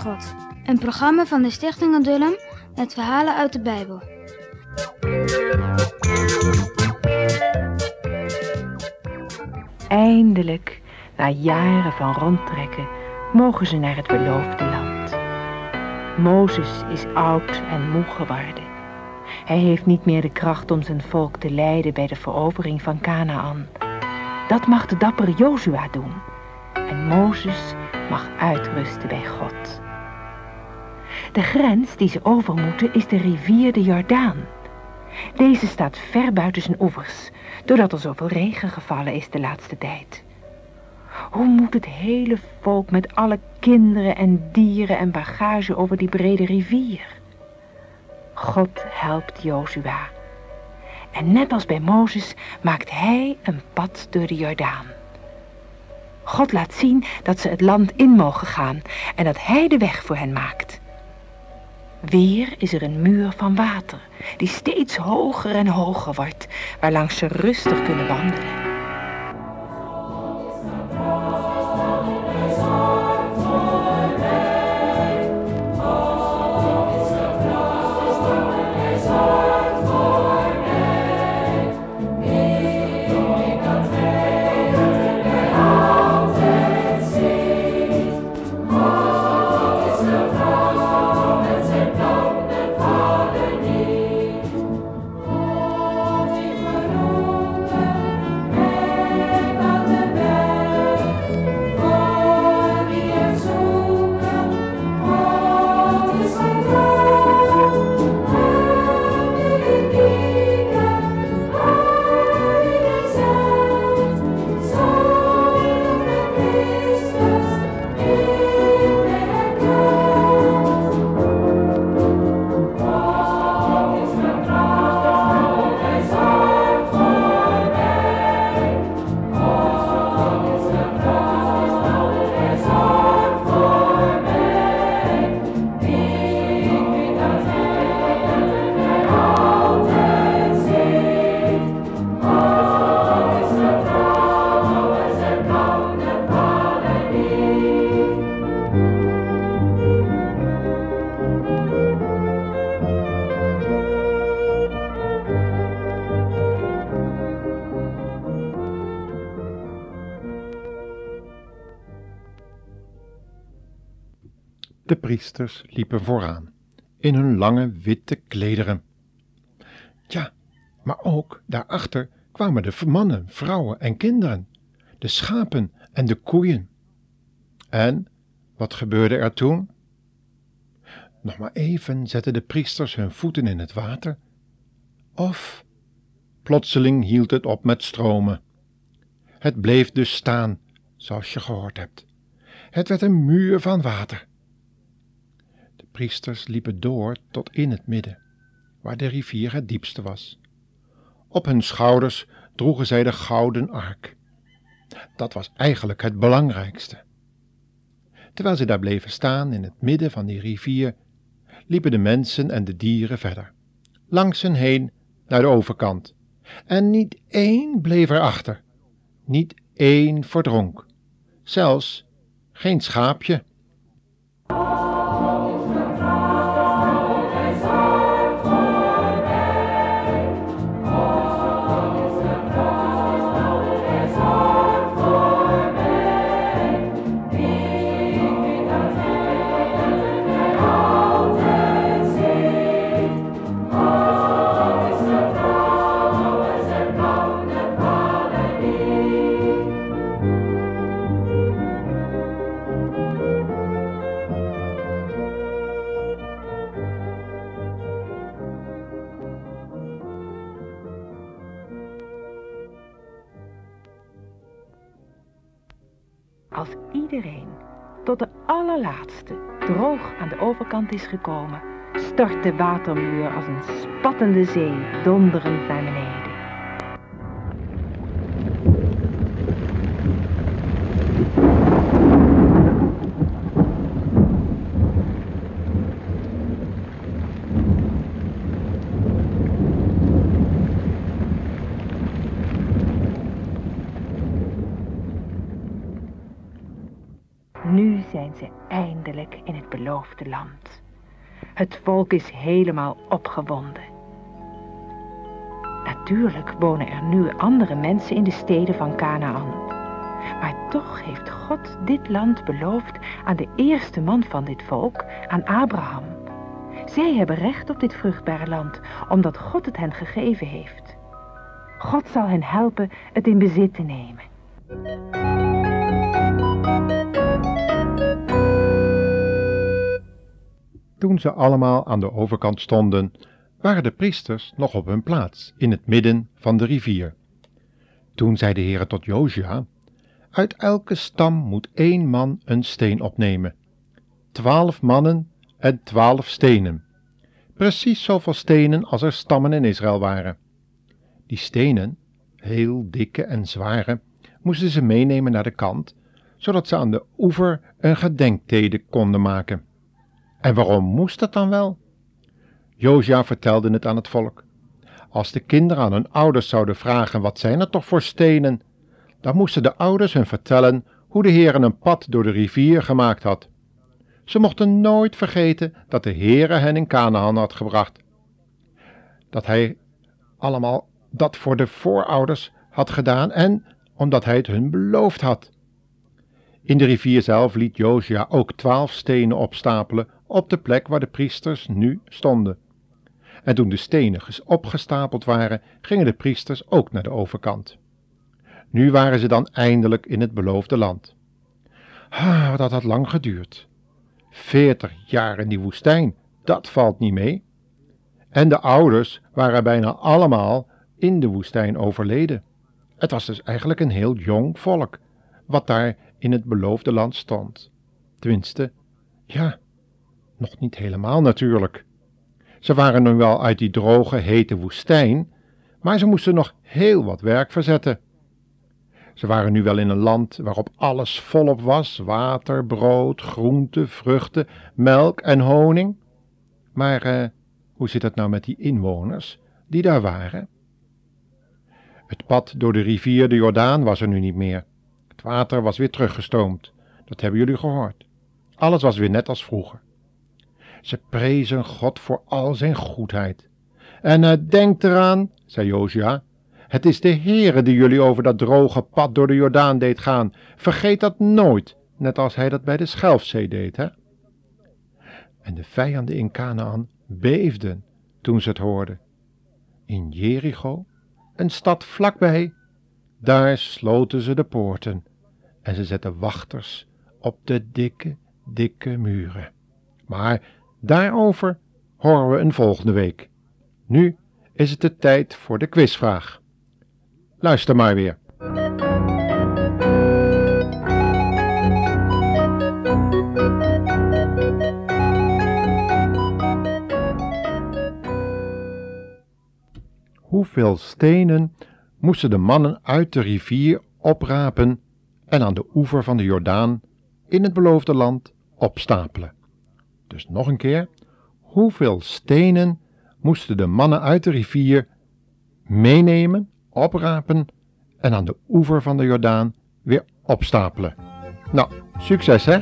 God. Een programma van de Stichting Adullam met verhalen uit de Bijbel. Eindelijk, na jaren van rondtrekken, mogen ze naar het beloofde land. Mozes is oud en moe geworden. Hij heeft niet meer de kracht om zijn volk te leiden bij de verovering van Canaan. Dat mag de dappere Jozua doen. En Mozes mag uitrusten bij God. De grens die ze over moeten is de rivier de Jordaan. Deze staat ver buiten zijn oevers, doordat er zoveel regen gevallen is de laatste tijd. Hoe moet het hele volk met alle kinderen en dieren en bagage over die brede rivier? God helpt Jozua. En net als bij Mozes maakt hij een pad door de Jordaan. God laat zien dat ze het land in mogen gaan en dat hij de weg voor hen maakt. Weer is er een muur van water, die steeds hoger en hoger wordt, waarlangs ze rustig kunnen wandelen. Priesters liepen vooraan, in hun lange witte klederen. Ja, maar ook daarachter kwamen de mannen, vrouwen en kinderen, de schapen en de koeien. En wat gebeurde er toen? Nog maar even zetten de priesters hun voeten in het water, of plotseling hield het op met stromen. Het bleef dus staan, zoals je gehoord hebt. Het werd een muur van water priesters liepen door tot in het midden, waar de rivier het diepste was. Op hun schouders droegen zij de gouden ark. Dat was eigenlijk het belangrijkste. Terwijl ze daar bleven staan in het midden van die rivier, liepen de mensen en de dieren verder, langs hen heen naar de overkant. En niet één bleef erachter, niet één verdronk, zelfs geen schaapje. Als iedereen tot de allerlaatste droog aan de overkant is gekomen, stort de watermuur als een spattende zee donderend naar beneden. Nu zijn ze eindelijk in het beloofde land. Het volk is helemaal opgewonden. Natuurlijk wonen er nu andere mensen in de steden van Canaan. Maar toch heeft God dit land beloofd aan de eerste man van dit volk, aan Abraham. Zij hebben recht op dit vruchtbare land, omdat God het hen gegeven heeft. God zal hen helpen het in bezit te nemen. Toen ze allemaal aan de overkant stonden, waren de priesters nog op hun plaats, in het midden van de rivier. Toen zei de Heer tot Jozua, uit elke stam moet één man een steen opnemen. Twaalf mannen en twaalf stenen. Precies zoveel stenen als er stammen in Israël waren. Die stenen, heel dikke en zware, moesten ze meenemen naar de kant, zodat ze aan de oever een gedenktede konden maken. En waarom moest dat dan wel? Josia vertelde het aan het volk. Als de kinderen aan hun ouders zouden vragen: wat zijn er toch voor stenen? Dan moesten de ouders hun vertellen hoe de Heer een pad door de rivier gemaakt had. Ze mochten nooit vergeten dat de Heere hen in Canaan had gebracht. Dat hij allemaal dat voor de voorouders had gedaan en omdat hij het hun beloofd had. In de rivier zelf liet Josia ook twaalf stenen opstapelen op de plek waar de priesters nu stonden. En toen de stenen opgestapeld waren, gingen de priesters ook naar de overkant. Nu waren ze dan eindelijk in het beloofde land. Ah, dat had lang geduurd. Veertig jaar in die woestijn, dat valt niet mee. En de ouders waren bijna allemaal in de woestijn overleden. Het was dus eigenlijk een heel jong volk, wat daar in het beloofde land stond. Tenminste, ja, nog niet helemaal natuurlijk. Ze waren nu wel uit die droge, hete woestijn, maar ze moesten nog heel wat werk verzetten. Ze waren nu wel in een land waarop alles volop was: water, brood, groenten, vruchten, melk en honing. Maar eh, hoe zit het nou met die inwoners die daar waren? Het pad door de rivier de Jordaan was er nu niet meer. Het water was weer teruggestoomd. Dat hebben jullie gehoord. Alles was weer net als vroeger. Ze prezen God voor al zijn goedheid. En uh, denk eraan, zei Josia, het is de Heere die jullie over dat droge pad door de Jordaan deed gaan. Vergeet dat nooit, net als hij dat bij de Schelfzee deed, hè? En de vijanden in Canaan beefden toen ze het hoorden. In Jericho, een stad vlakbij, daar sloten ze de poorten en ze zetten wachters op de dikke, dikke muren. Maar Daarover horen we een volgende week. Nu is het de tijd voor de quizvraag. Luister maar weer. Hoeveel stenen moesten de mannen uit de rivier oprapen en aan de oever van de Jordaan in het beloofde land opstapelen? Dus nog een keer, hoeveel stenen moesten de mannen uit de rivier meenemen, oprapen en aan de oever van de Jordaan weer opstapelen? Nou, succes hè!